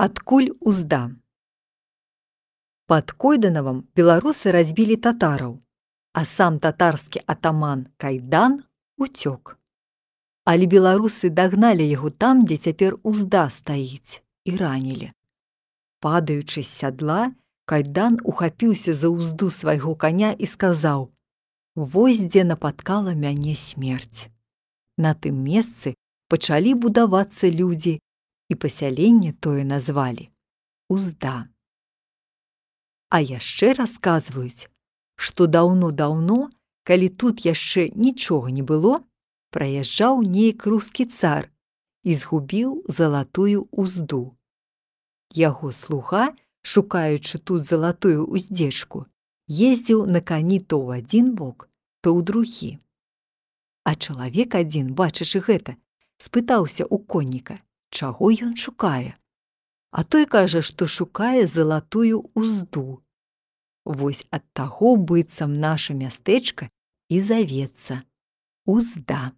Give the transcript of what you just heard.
Адкуль узда. Пад Койданавам беларусы разбілі татараў, а сам татарскі атаман Кайдан уцёк. Але беларусы дагналі яго там, дзе цяпер узда стаіць і ранілі. Падаючы з сядла, Кайдан ухапіўся за ўзду свайго каня і сказаў: « Вось дзе напаткала мяне смерць. На тым месцы пачалі будавацца людзі, і пасяленне тое назвалі узда. А яшчэ расказваюць, што даўно-даўно, калі тут яшчэ нічога не было, праязджаў нейк рускі цар і згубіў залатую узду. Яго слуга, шукаючы тут залатую уздзечку, ездзіў на кані то ў адзін бок, то ў другі. А чалавек адзін, бачачы гэта, спытаўся ў конніка, чаго ён шукае. А той кажа, што шукае залатую узду. Вось ад таго быццам наша мястэчка і завецца узда.